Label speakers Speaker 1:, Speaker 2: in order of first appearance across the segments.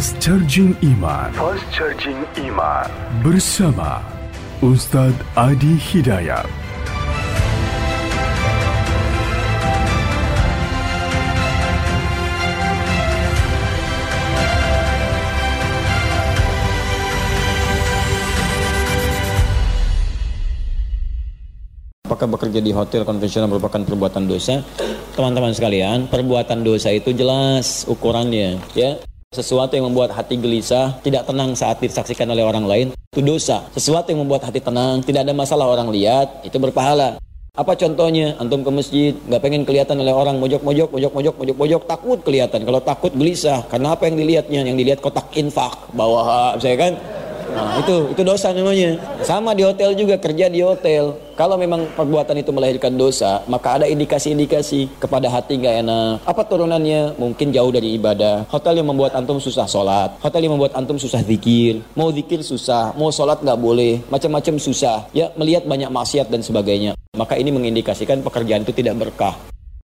Speaker 1: Fast Charging Iman
Speaker 2: Fast Charging Iman
Speaker 1: bersama Ustadz Adi Hidayat.
Speaker 3: Apakah bekerja di hotel konvensional merupakan perbuatan dosa? Teman-teman sekalian, perbuatan dosa itu jelas ukurannya, ya. Sesuatu yang membuat hati gelisah, tidak tenang saat disaksikan oleh orang lain, itu dosa. Sesuatu yang membuat hati tenang, tidak ada masalah orang lihat, itu berpahala. Apa contohnya? Antum ke masjid, nggak pengen kelihatan oleh orang mojok-mojok, mojok-mojok, mojok-mojok, takut kelihatan. Kalau takut gelisah, karena apa yang dilihatnya? Yang dilihat kotak infak, bawah, saya kan? Nah, itu itu dosa namanya. Sama di hotel juga kerja di hotel. Kalau memang perbuatan itu melahirkan dosa, maka ada indikasi-indikasi kepada hati nggak enak. Apa turunannya? Mungkin jauh dari ibadah. Hotel yang membuat antum susah sholat. Hotel yang membuat antum susah zikir. Mau zikir susah, mau sholat nggak boleh. Macam-macam susah. Ya melihat banyak maksiat dan sebagainya. Maka ini mengindikasikan pekerjaan itu tidak berkah.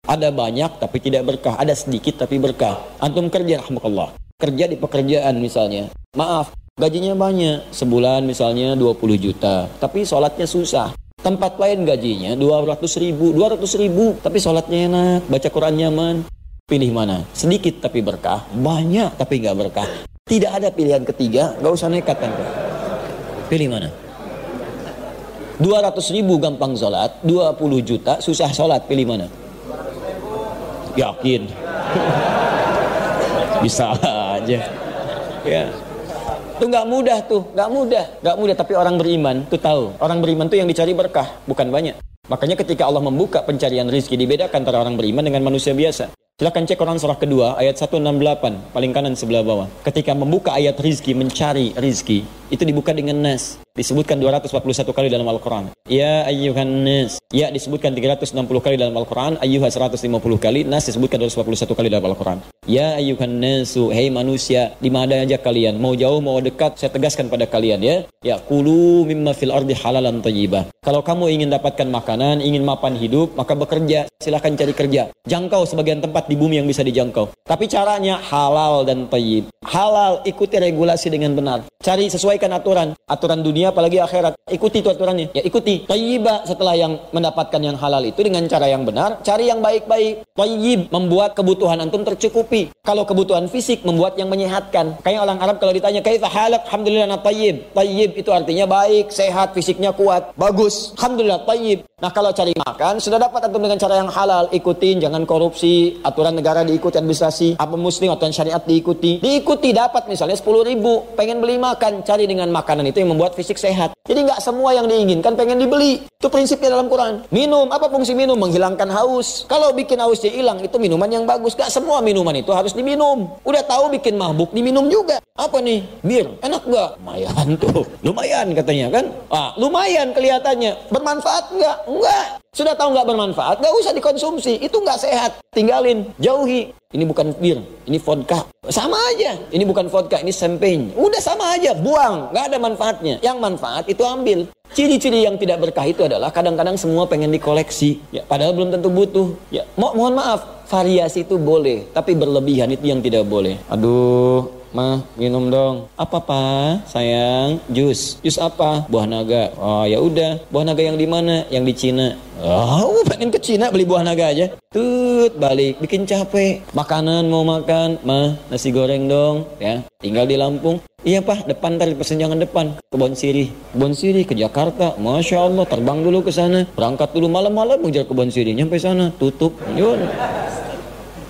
Speaker 3: Ada banyak tapi tidak berkah. Ada sedikit tapi berkah. Antum kerja, rahmatullah. Kerja di pekerjaan misalnya. Maaf, Gajinya banyak, sebulan misalnya 20 juta, tapi sholatnya susah. Tempat lain gajinya 200 ribu, 200 ribu, tapi sholatnya enak, baca Quran nyaman. Pilih mana? Sedikit tapi berkah, banyak tapi nggak berkah. Tidak ada pilihan ketiga, nggak usah nekat kan. Pilih mana? 200 ribu gampang sholat, 20 juta susah sholat, pilih mana? Yakin? Bisa aja. Ya, itu nggak mudah tuh, nggak mudah, nggak mudah. Tapi orang beriman tuh tahu, orang beriman tuh yang dicari berkah, bukan banyak. Makanya ketika Allah membuka pencarian rizki dibedakan antara orang beriman dengan manusia biasa. Silahkan cek Quran surah kedua ayat 168 paling kanan sebelah bawah. Ketika membuka ayat rizki mencari rizki itu dibuka dengan nas disebutkan 241 kali dalam Al-Quran. Ya ayyuhan nas. Ya disebutkan 360 kali dalam Al-Quran. Ayyuha 150 kali. Nas disebutkan 241 kali dalam Al-Quran. Ya ayyuhan nasu. Hei manusia. Di mana aja kalian. Mau jauh mau dekat. Saya tegaskan pada kalian ya. Ya kulu mimma fil ardi halalan tayyibah. Kalau kamu ingin dapatkan makanan. Ingin mapan hidup. Maka bekerja. Silahkan cari kerja. Jangkau sebagian tempat di bumi yang bisa dijangkau. Tapi caranya halal dan tayyib. Halal ikuti regulasi dengan benar. Cari sesuaikan aturan. Aturan dunia apalagi akhirat. Ikuti itu aturannya. Ya ikuti. Tayyibah setelah yang mendapatkan yang halal itu dengan cara yang benar, cari yang baik-baik. Tayyib membuat kebutuhan antum tercukupi. Kalau kebutuhan fisik membuat yang menyehatkan. Kayak orang Arab kalau ditanya kaifa halak, alhamdulillah na tayyib. Tayyib itu artinya baik, sehat, fisiknya kuat, bagus. Alhamdulillah tayyib. Nah kalau cari makan sudah dapat antum dengan cara yang halal, ikutin jangan korupsi, aturan negara diikuti administrasi, apa muslim aturan syariat diikuti. Diikuti dapat misalnya 10 ribu, pengen beli makan, cari dengan makanan itu yang membuat fisik sehat. Jadi nggak semua yang diinginkan pengen dibeli. Itu prinsipnya dalam Quran. Minum, apa fungsi minum? Menghilangkan haus. Kalau bikin hausnya hilang, itu minuman yang bagus. Gak semua minuman itu harus diminum. Udah tahu bikin mabuk, diminum juga. Apa nih? Bir. Enak nggak? Lumayan tuh. Lumayan katanya kan? Ah, lumayan kelihatannya. Bermanfaat nggak? Enggak. Sudah tahu nggak bermanfaat, nggak usah dikonsumsi. Itu nggak sehat. Tinggalin, jauhi. Ini bukan bir, ini vodka. Sama aja. Ini bukan vodka, ini champagne. Udah sama aja, buang. Nggak ada manfaatnya. Yang manfaat itu ambil. Ciri-ciri yang tidak berkah itu adalah kadang-kadang semua pengen dikoleksi. Ya, padahal belum tentu butuh. Ya, mo mohon maaf, variasi itu boleh, tapi berlebihan itu yang tidak boleh. Aduh, Mah, minum dong. Apa pak? Sayang, jus. Jus apa? Buah naga. Oh ya udah. Buah naga yang di mana? Yang di Cina. Oh, pengen ke Cina beli buah naga aja. Tut, balik. Bikin capek. Makanan mau makan. Mah, nasi goreng dong. Ya, tinggal di Lampung. Iya pak, depan tadi persenjangan depan. Kebon Sirih. Kebon Sirih ke Jakarta. Masya Allah, terbang dulu ke sana. Berangkat dulu malam-malam mengejar kebon Sirih. Nyampe sana, tutup. Yun.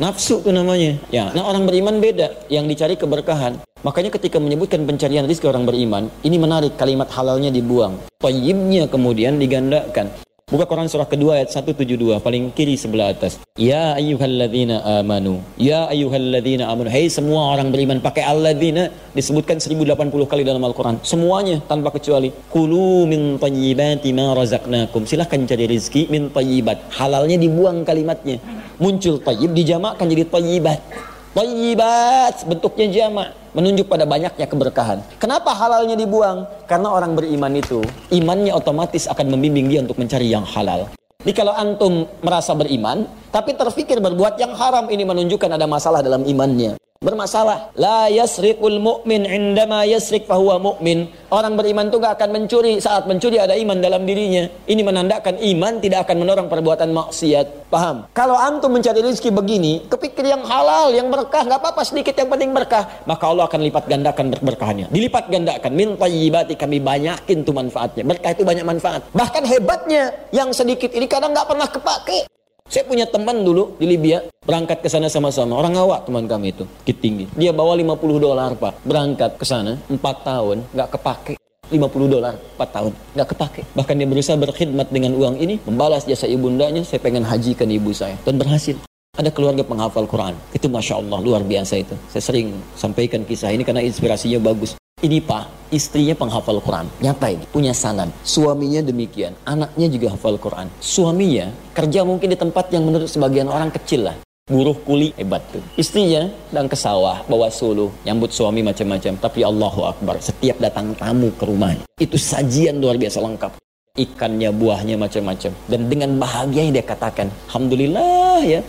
Speaker 3: Nafsu itu namanya. Ya, nah orang beriman beda. Yang dicari keberkahan. Makanya ketika menyebutkan pencarian rizki orang beriman, ini menarik kalimat halalnya dibuang. Tayyibnya kemudian digandakan. Buka Quran surah kedua ayat 172 paling kiri sebelah atas. Ya ayyuhalladzina amanu. Ya ayyuhalladzina amanu. Hei semua orang beriman pakai alladzina disebutkan 1080 kali dalam Al-Qur'an. Semuanya tanpa kecuali. Kulu min tayyibati ma razaqnakum. Silahkan cari rezeki min tayyibat. Halalnya dibuang kalimatnya. Muncul tayyib dijamakkan jadi tayyibat. Tayyibat bentuknya jamak menunjuk pada banyaknya keberkahan. Kenapa halalnya dibuang? Karena orang beriman itu imannya otomatis akan membimbing dia untuk mencari yang halal. Jadi kalau antum merasa beriman, tapi terfikir berbuat yang haram ini menunjukkan ada masalah dalam imannya. Bermasalah. La yasriqul mu'min indama yasriq fahuwa mu'min. Orang beriman itu gak akan mencuri. Saat mencuri ada iman dalam dirinya. Ini menandakan iman tidak akan mendorong perbuatan maksiat. Paham? Kalau antum mencari rezeki begini, kepikir yang halal, yang berkah, gak apa-apa sedikit yang penting berkah. Maka Allah akan lipat gandakan berkahnya. Dilipat gandakan. Min tayyibati kami banyakin tuh manfaatnya. Berkah itu banyak manfaat. Bahkan hebatnya, yang sedikit ini kadang gak pernah kepake. Saya punya teman dulu di Libya, berangkat ke sana sama-sama. Orang awak teman kami itu, Bukit Tinggi. Dia bawa 50 dolar, Pak. Berangkat ke sana 4 tahun, nggak kepake. 50 dolar 4 tahun nggak kepake bahkan dia berusaha berkhidmat dengan uang ini membalas jasa ibundanya saya pengen hajikan ibu saya dan berhasil ada keluarga penghafal Quran itu masya Allah luar biasa itu saya sering sampaikan kisah ini karena inspirasinya bagus ini pak, istrinya penghafal Quran. Nyata ini, punya sanad. Suaminya demikian, anaknya juga hafal Quran. Suaminya kerja mungkin di tempat yang menurut sebagian orang kecil lah. Buruh kuli hebat tuh. Istrinya dan ke sawah, bawa suluh, nyambut suami macam-macam. Tapi Allahu Akbar, setiap datang tamu ke rumahnya. Itu sajian luar biasa lengkap. Ikannya, buahnya macam-macam. Dan dengan bahagianya dia katakan, Alhamdulillah ya,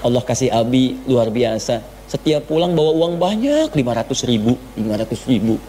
Speaker 3: Allah kasih Abi luar biasa setiap pulang bawa uang banyak 500 ribu 500 ribu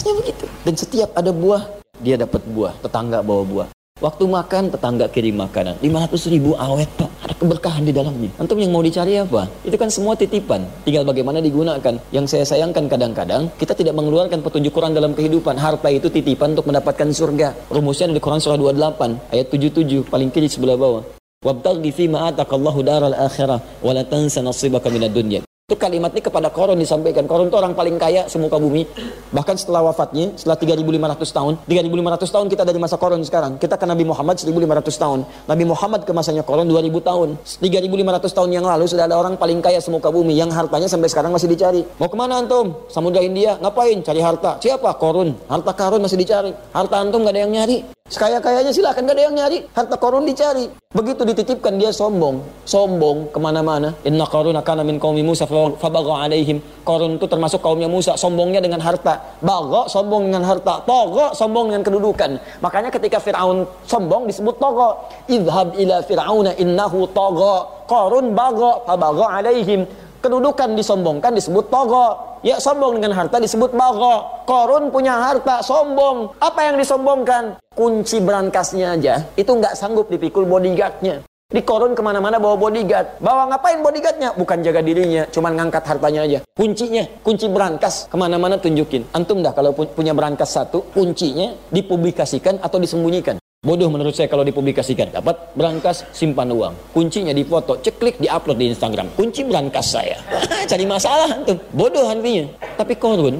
Speaker 3: rasanya begitu. Dan setiap ada buah dia dapat buah. Tetangga bawa buah. Waktu makan tetangga kirim makanan. 500 ribu awet pak. Ada keberkahan di dalamnya. Antum yang mau dicari apa? Itu kan semua titipan. Tinggal bagaimana digunakan. Yang saya sayangkan kadang-kadang kita tidak mengeluarkan petunjuk Quran dalam kehidupan. Harta itu titipan untuk mendapatkan surga. Rumusnya di Quran surah 28 ayat 77 paling kiri sebelah bawah. Wabtaghi fima ataqallahu daral akhirah wa la tansa nasibaka minad dunya. Itu kalimat ini kepada Korun disampaikan. Korun itu orang paling kaya semuka bumi. Bahkan setelah wafatnya, setelah 3500 tahun, 3500 tahun kita dari masa Korun sekarang. Kita ke Nabi Muhammad 1500 tahun. Nabi Muhammad ke masanya Korun 2000 tahun. 3500 tahun yang lalu sudah ada orang paling kaya semuka bumi yang hartanya sampai sekarang masih dicari. Mau ke mana antum? Samudra India. Ngapain? Cari harta. Siapa? Korun. Harta karun masih dicari. Harta antum gak ada yang nyari. Sekaya-kayanya silahkan gak ada yang nyari. Harta korun dicari. Begitu dititipkan dia sombong. Sombong ke mana-mana. Inna korun akan min kaumi Musa fabaga alaihim. Korun itu termasuk kaumnya Musa. Sombongnya dengan harta. Bago sombong dengan harta. Togo sombong dengan kedudukan. Makanya ketika Fir'aun sombong disebut togo. Idhab ila Fir'auna innahu togo. Korun bago fabaga alaihim. Kedudukan disombongkan disebut togo. Ya sombong dengan harta disebut bago. Korun punya harta, sombong. Apa yang disombongkan? Kunci berangkasnya aja. Itu nggak sanggup dipikul bodyguardnya. Di korun ke mana-mana bawa bodyguard. Bawa ngapain bodyguardnya? Bukan jaga dirinya, cuman ngangkat hartanya aja. Kuncinya, kunci berangkas. Ke mana-mana tunjukin. Antum dah kalau punya berangkas satu, kuncinya dipublikasikan atau disembunyikan. Bodoh menurut saya kalau dipublikasikan. Dapat berangkas, simpan uang. Kuncinya di foto, ceklik, di-upload di Instagram. Kunci berangkas saya. Cari masalah tuh. Bodoh artinya. Tapi korun,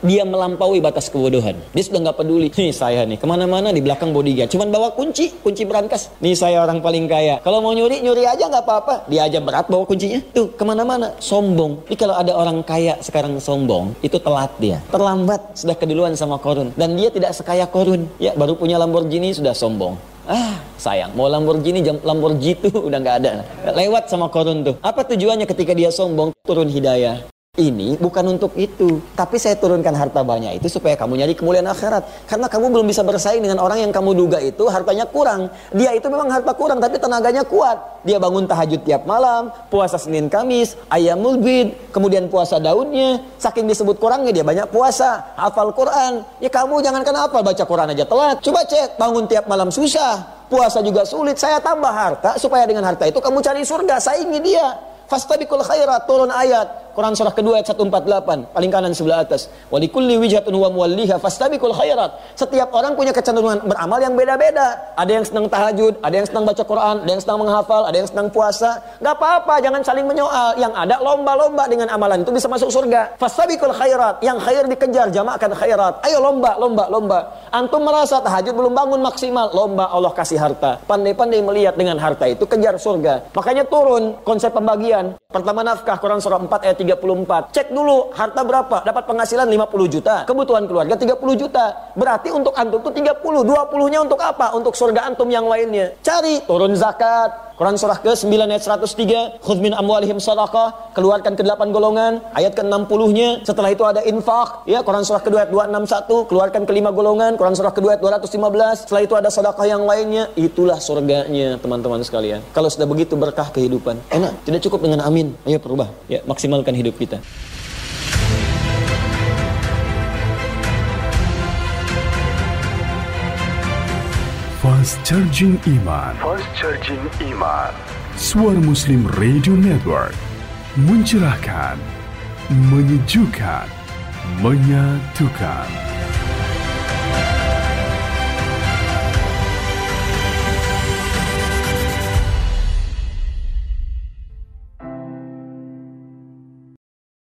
Speaker 3: dia melampaui batas kebodohan. Dia sudah nggak peduli. Nih saya nih, ke mana-mana di belakang bodyguard. Cuman bawa kunci, kunci berangkas. Nih saya orang paling kaya. Kalau mau nyuri, nyuri aja nggak apa-apa. Dia aja berat bawa kuncinya. Tuh, ke mana-mana. Sombong. Jadi kalau ada orang kaya sekarang sombong, itu telat dia. Terlambat, sudah keduluan sama korun. Dan dia tidak sekaya korun. Ya, baru punya Lamborghini sudah sombong. Ah, sayang. Mau Lamborghini, jam Lamborghini itu udah nggak ada. Lewat sama korun tuh. Apa tujuannya ketika dia sombong? Turun hidayah ini bukan untuk itu. Tapi saya turunkan harta banyak itu supaya kamu nyari kemuliaan akhirat. Karena kamu belum bisa bersaing dengan orang yang kamu duga itu hartanya kurang. Dia itu memang harta kurang tapi tenaganya kuat. Dia bangun tahajud tiap malam, puasa Senin Kamis, ayamul bid, kemudian puasa daunnya. Saking disebut kurangnya dia banyak puasa, hafal Quran. Ya kamu jangan hafal baca Quran aja telat. Coba cek, bangun tiap malam susah. Puasa juga sulit. Saya tambah harta supaya dengan harta itu kamu cari surga, saingi dia. Fastabikul khairat turun ayat Quran surah kedua ayat 148 paling kanan sebelah atas. Walikulli wijhatun huwa muwalliha fastabikul khairat. Setiap orang punya kecenderungan beramal yang beda-beda. Ada yang senang tahajud ada yang senang baca Quran ada yang senang menghafal ada yang senang puasa. Nggak apa-apa jangan saling menyoal. Yang ada lomba-lomba dengan amalan itu bisa masuk surga. Fastabikul khairat yang khair dikejar jamakkan khairat. Ayo lomba lomba lomba. Antum merasa tahajud belum bangun maksimal lomba Allah kasih harta. Pandai-pandai melihat dengan harta itu kejar surga. Makanya turun konsep pembagian. Pertama nafkah Quran surah 4 ayat 34. Cek dulu harta berapa? Dapat penghasilan 50 juta. Kebutuhan keluarga 30 juta. Berarti untuk antum itu 30. 20-nya untuk apa? Untuk surga antum yang lainnya. Cari turun zakat. Quran surah ke-9 ayat 103, khudz min amwalihim sadaqah, keluarkan ke delapan golongan, ayat ke-60-nya. Setelah itu ada infak, ya Quran surah kedua ayat 261, keluarkan ke lima golongan, Quran surah kedua ayat 215. Setelah itu ada sedekah yang lainnya, itulah surganya teman-teman sekalian. Kalau sudah begitu berkah kehidupan. Enak, tidak cukup dengan amin. Ayo perubah, ya maksimalkan hidup kita.
Speaker 1: Fast Charging Iman.
Speaker 2: Fast Charging Iman.
Speaker 1: Suara Muslim Radio Network. Mencerahkan Menyejukkan Menyatukan